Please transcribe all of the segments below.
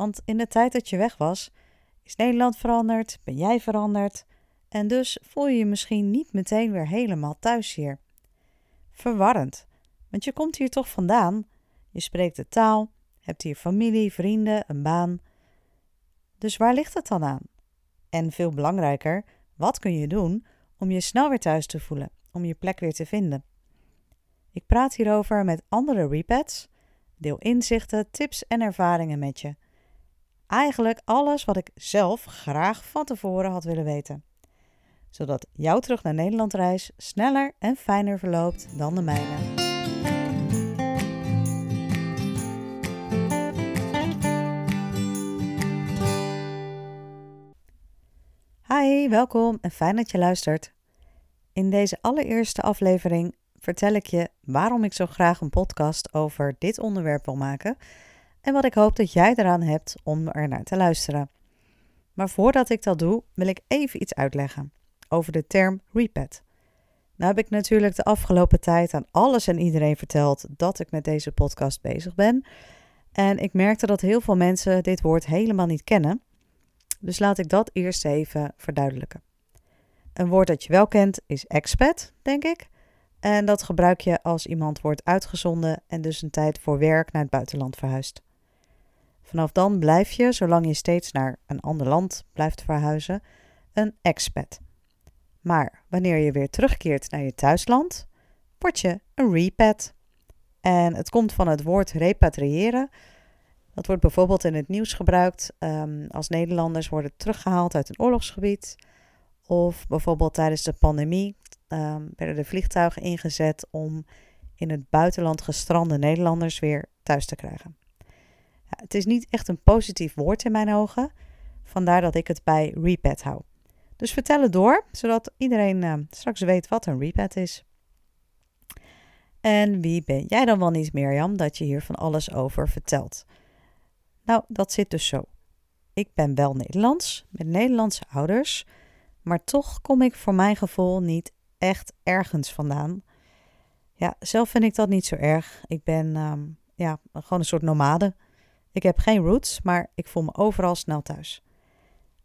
Want in de tijd dat je weg was, is Nederland veranderd, ben jij veranderd en dus voel je je misschien niet meteen weer helemaal thuis hier. Verwarrend, want je komt hier toch vandaan, je spreekt de taal, hebt hier familie, vrienden, een baan. Dus waar ligt het dan aan? En veel belangrijker, wat kun je doen om je snel weer thuis te voelen, om je plek weer te vinden? Ik praat hierover met andere repats, deel inzichten, tips en ervaringen met je. Eigenlijk alles wat ik zelf graag van tevoren had willen weten. Zodat jouw terug naar Nederland reis sneller en fijner verloopt dan de mijne. Hi, welkom en fijn dat je luistert. In deze allereerste aflevering vertel ik je waarom ik zo graag een podcast over dit onderwerp wil maken en wat ik hoop dat jij eraan hebt om er naar te luisteren. Maar voordat ik dat doe, wil ik even iets uitleggen over de term repat. Nou heb ik natuurlijk de afgelopen tijd aan alles en iedereen verteld dat ik met deze podcast bezig ben. En ik merkte dat heel veel mensen dit woord helemaal niet kennen. Dus laat ik dat eerst even verduidelijken. Een woord dat je wel kent is expat, denk ik. En dat gebruik je als iemand wordt uitgezonden en dus een tijd voor werk naar het buitenland verhuist. Vanaf dan blijf je, zolang je steeds naar een ander land blijft verhuizen, een expat. Maar wanneer je weer terugkeert naar je thuisland, word je een repat. En het komt van het woord repatriëren. Dat wordt bijvoorbeeld in het nieuws gebruikt um, als Nederlanders worden teruggehaald uit een oorlogsgebied. Of bijvoorbeeld tijdens de pandemie um, werden de vliegtuigen ingezet om in het buitenland gestrande Nederlanders weer thuis te krijgen. Het is niet echt een positief woord in mijn ogen, vandaar dat ik het bij repat hou. Dus vertel het door, zodat iedereen uh, straks weet wat een repat is. En wie ben jij dan wel niet, Mirjam, dat je hier van alles over vertelt? Nou, dat zit dus zo. Ik ben wel Nederlands, met Nederlandse ouders, maar toch kom ik voor mijn gevoel niet echt ergens vandaan. Ja, zelf vind ik dat niet zo erg. Ik ben um, ja, gewoon een soort nomade. Ik heb geen roots, maar ik voel me overal snel thuis.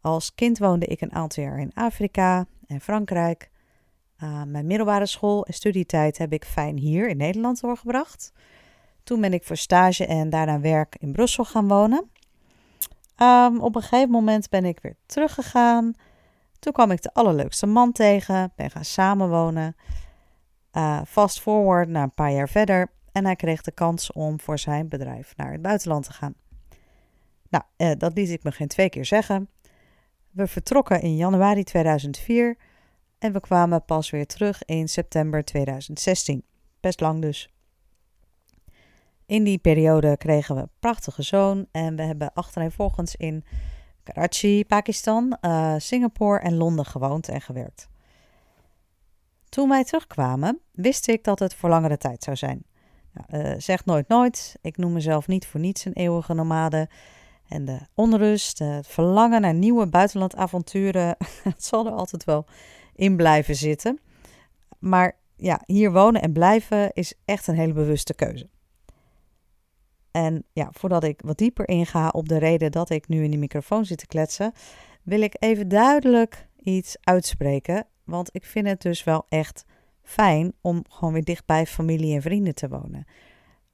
Als kind woonde ik een aantal jaar in Afrika en Frankrijk. Mijn middelbare school en studietijd heb ik fijn hier in Nederland doorgebracht. Toen ben ik voor stage en daarna werk in Brussel gaan wonen. Um, op een gegeven moment ben ik weer teruggegaan. Toen kwam ik de allerleukste man tegen, ben gaan samenwonen. Uh, fast forward naar een paar jaar verder en hij kreeg de kans om voor zijn bedrijf naar het buitenland te gaan. Nou, uh, dat liet ik me geen twee keer zeggen. We vertrokken in januari 2004 en we kwamen pas weer terug in september 2016. Best lang dus. In die periode kregen we een prachtige zoon en we hebben achtereenvolgens in Karachi, Pakistan, uh, Singapore en Londen gewoond en gewerkt. Toen wij terugkwamen, wist ik dat het voor langere tijd zou zijn. Uh, zeg nooit nooit. Ik noem mezelf niet voor niets een eeuwige nomade. En de onrust, het verlangen naar nieuwe buitenlandavonturen, het zal er altijd wel in blijven zitten. Maar ja, hier wonen en blijven is echt een hele bewuste keuze. En ja, voordat ik wat dieper inga op de reden dat ik nu in die microfoon zit te kletsen, wil ik even duidelijk iets uitspreken. Want ik vind het dus wel echt fijn om gewoon weer dicht bij familie en vrienden te wonen.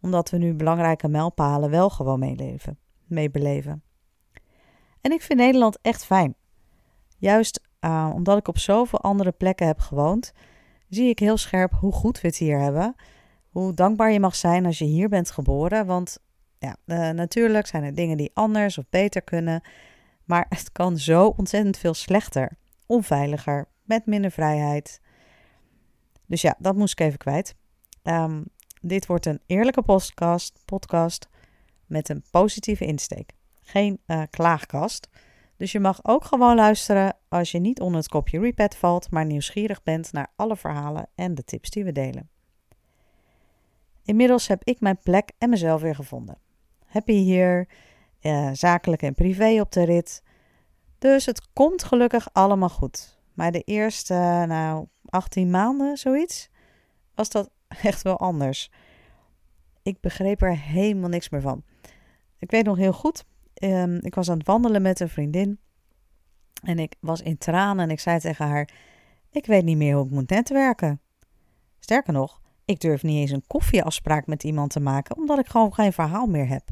Omdat we nu belangrijke mijlpalen wel gewoon meeleven, meebeleven. En ik vind Nederland echt fijn. Juist uh, omdat ik op zoveel andere plekken heb gewoond, zie ik heel scherp hoe goed we het hier hebben. Hoe dankbaar je mag zijn als je hier bent geboren. Want ja, uh, natuurlijk zijn er dingen die anders of beter kunnen. Maar het kan zo ontzettend veel slechter, onveiliger, met minder vrijheid. Dus ja, dat moest ik even kwijt. Um, dit wordt een eerlijke podcast, podcast met een positieve insteek. geen uh, klaagkast. Dus je mag ook gewoon luisteren als je niet onder het kopje Repet valt, maar nieuwsgierig bent naar alle verhalen en de tips die we delen. Inmiddels heb ik mijn plek en mezelf weer gevonden. Happy hier, uh, zakelijk en privé op de rit. Dus het komt gelukkig allemaal goed. Maar de eerste, nou, 18 maanden, zoiets, was dat echt wel anders. Ik begreep er helemaal niks meer van. Ik weet nog heel goed, um, ik was aan het wandelen met een vriendin. En ik was in tranen en ik zei tegen haar: Ik weet niet meer hoe ik moet netwerken. Sterker nog, ik durf niet eens een koffieafspraak met iemand te maken, omdat ik gewoon geen verhaal meer heb.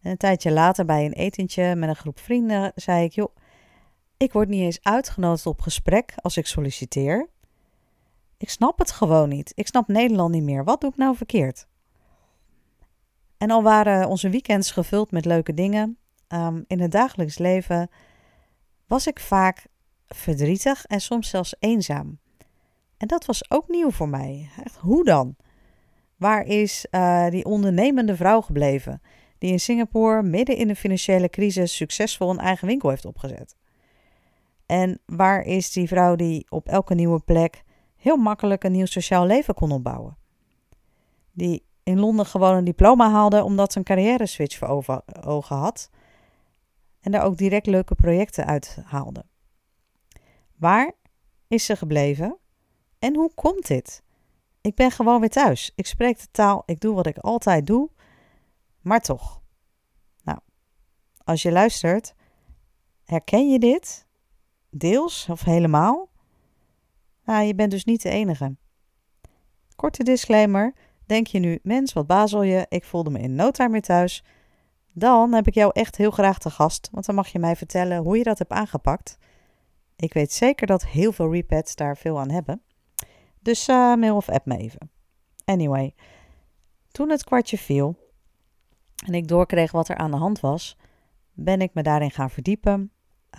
En een tijdje later bij een etentje met een groep vrienden zei ik: Joh, ik word niet eens uitgenodigd op gesprek als ik solliciteer. Ik snap het gewoon niet. Ik snap Nederland niet meer. Wat doe ik nou verkeerd? En al waren onze weekends gevuld met leuke dingen, um, in het dagelijks leven was ik vaak verdrietig en soms zelfs eenzaam. En dat was ook nieuw voor mij. Echt, hoe dan? Waar is uh, die ondernemende vrouw gebleven die in Singapore midden in de financiële crisis succesvol een eigen winkel heeft opgezet? En waar is die vrouw die op elke nieuwe plek heel makkelijk een nieuw sociaal leven kon opbouwen? Die in Londen gewoon een diploma haalde omdat ze een carrière switch voor ogen had en daar ook direct leuke projecten uit haalde. Waar is ze gebleven en hoe komt dit? Ik ben gewoon weer thuis. Ik spreek de taal, ik doe wat ik altijd doe, maar toch. Nou, als je luistert, herken je dit? Deels of helemaal? Nou, je bent dus niet de enige. Korte disclaimer. Denk je nu, mens, wat bazel je? Ik voelde me in no time thuis. Dan heb ik jou echt heel graag te gast, want dan mag je mij vertellen hoe je dat hebt aangepakt. Ik weet zeker dat heel veel repets daar veel aan hebben. Dus uh, mail of app me even. Anyway, toen het kwartje viel en ik doorkreeg wat er aan de hand was, ben ik me daarin gaan verdiepen.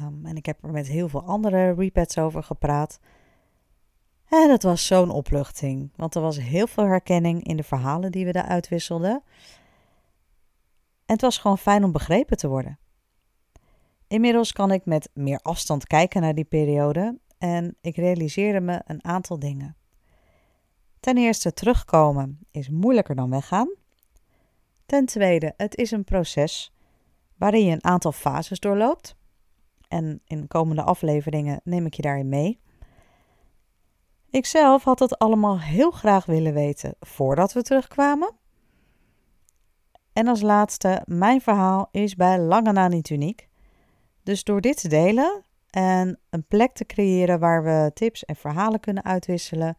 Um, en ik heb er met heel veel andere repets over gepraat. En het was zo'n opluchting, want er was heel veel herkenning in de verhalen die we daar uitwisselden. En het was gewoon fijn om begrepen te worden. Inmiddels kan ik met meer afstand kijken naar die periode en ik realiseerde me een aantal dingen. Ten eerste, terugkomen is moeilijker dan weggaan. Ten tweede, het is een proces waarin je een aantal fases doorloopt. En in komende afleveringen neem ik je daarin mee. Ik zelf had het allemaal heel graag willen weten voordat we terugkwamen. En als laatste, mijn verhaal is bij lange na niet uniek. Dus door dit te delen en een plek te creëren waar we tips en verhalen kunnen uitwisselen,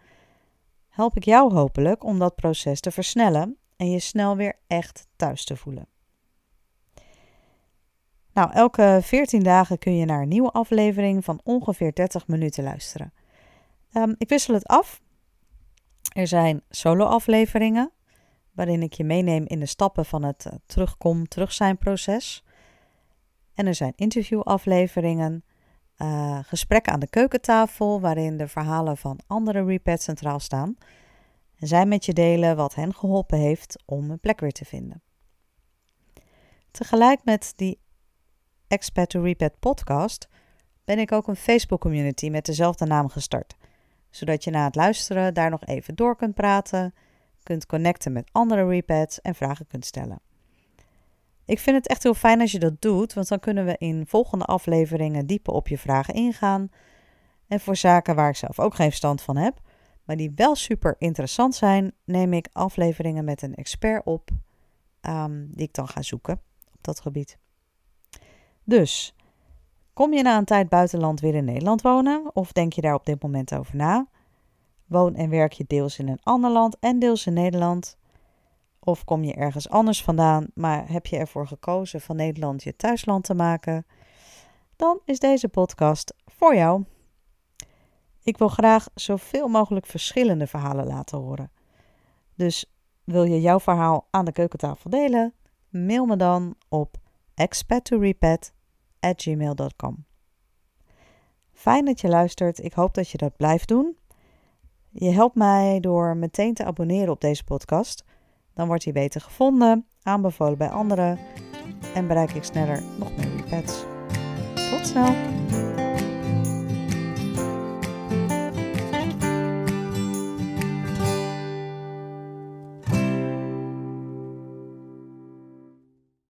help ik jou hopelijk om dat proces te versnellen en je snel weer echt thuis te voelen. Nou, elke 14 dagen kun je naar een nieuwe aflevering van ongeveer 30 minuten luisteren. Um, ik wissel het af. Er zijn solo-afleveringen, waarin ik je meeneem in de stappen van het uh, terugkom, terug zijn proces. En er zijn interviewafleveringen, uh, gesprekken aan de keukentafel, waarin de verhalen van andere repads centraal staan. En zij met je delen wat hen geholpen heeft om een plek weer te vinden. Tegelijk met die Expat to Repad podcast ben ik ook een Facebook community met dezelfde naam gestart zodat je na het luisteren daar nog even door kunt praten, kunt connecten met andere repads en vragen kunt stellen. Ik vind het echt heel fijn als je dat doet, want dan kunnen we in volgende afleveringen dieper op je vragen ingaan. En voor zaken waar ik zelf ook geen verstand van heb, maar die wel super interessant zijn, neem ik afleveringen met een expert op, um, die ik dan ga zoeken op dat gebied. Dus Kom je na een tijd buitenland weer in Nederland wonen of denk je daar op dit moment over na? Woon en werk je deels in een ander land en deels in Nederland? Of kom je ergens anders vandaan, maar heb je ervoor gekozen van Nederland je thuisland te maken? Dan is deze podcast voor jou. Ik wil graag zoveel mogelijk verschillende verhalen laten horen. Dus wil je jouw verhaal aan de keukentafel delen? Mail me dan op expat gmail.com. Fijn dat je luistert. Ik hoop dat je dat blijft doen. Je helpt mij door meteen te abonneren op deze podcast. Dan wordt hij beter gevonden, aanbevolen bij anderen. en bereik ik sneller nog meer repets. Tot snel!